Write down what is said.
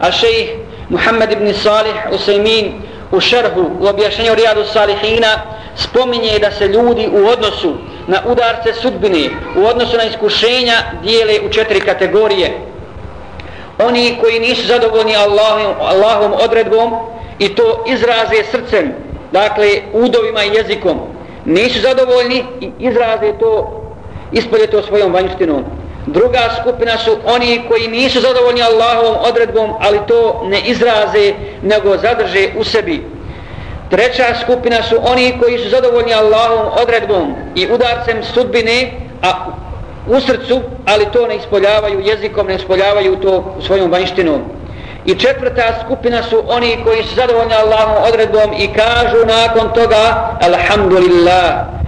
a šejih Muhammed ibn Salih Usaymin u šerhu u objašnjenju Rijadu Salihina spominje da se ljudi u odnosu na udarce sudbine, u odnosu na iskušenja dijele u četiri kategorije. Oni koji nisu zadovoljni Allahom, Allahom odredbom i to izraze srcem, dakle udovima i jezikom, nisu zadovoljni i izraze to, ispolje to svojom vanjštinom. Druga skupina su oni koji nisu zadovoljni Allahovom odredbom, ali to ne izraze, nego zadrže u sebi. Treća skupina su oni koji su zadovoljni Allahovom odredbom i udarcem sudbine, a u srcu, ali to ne ispoljavaju jezikom, ne ispoljavaju to svojom vanjštinom. I četvrta skupina su oni koji su zadovoljni Allahom odredbom i kažu nakon toga Alhamdulillah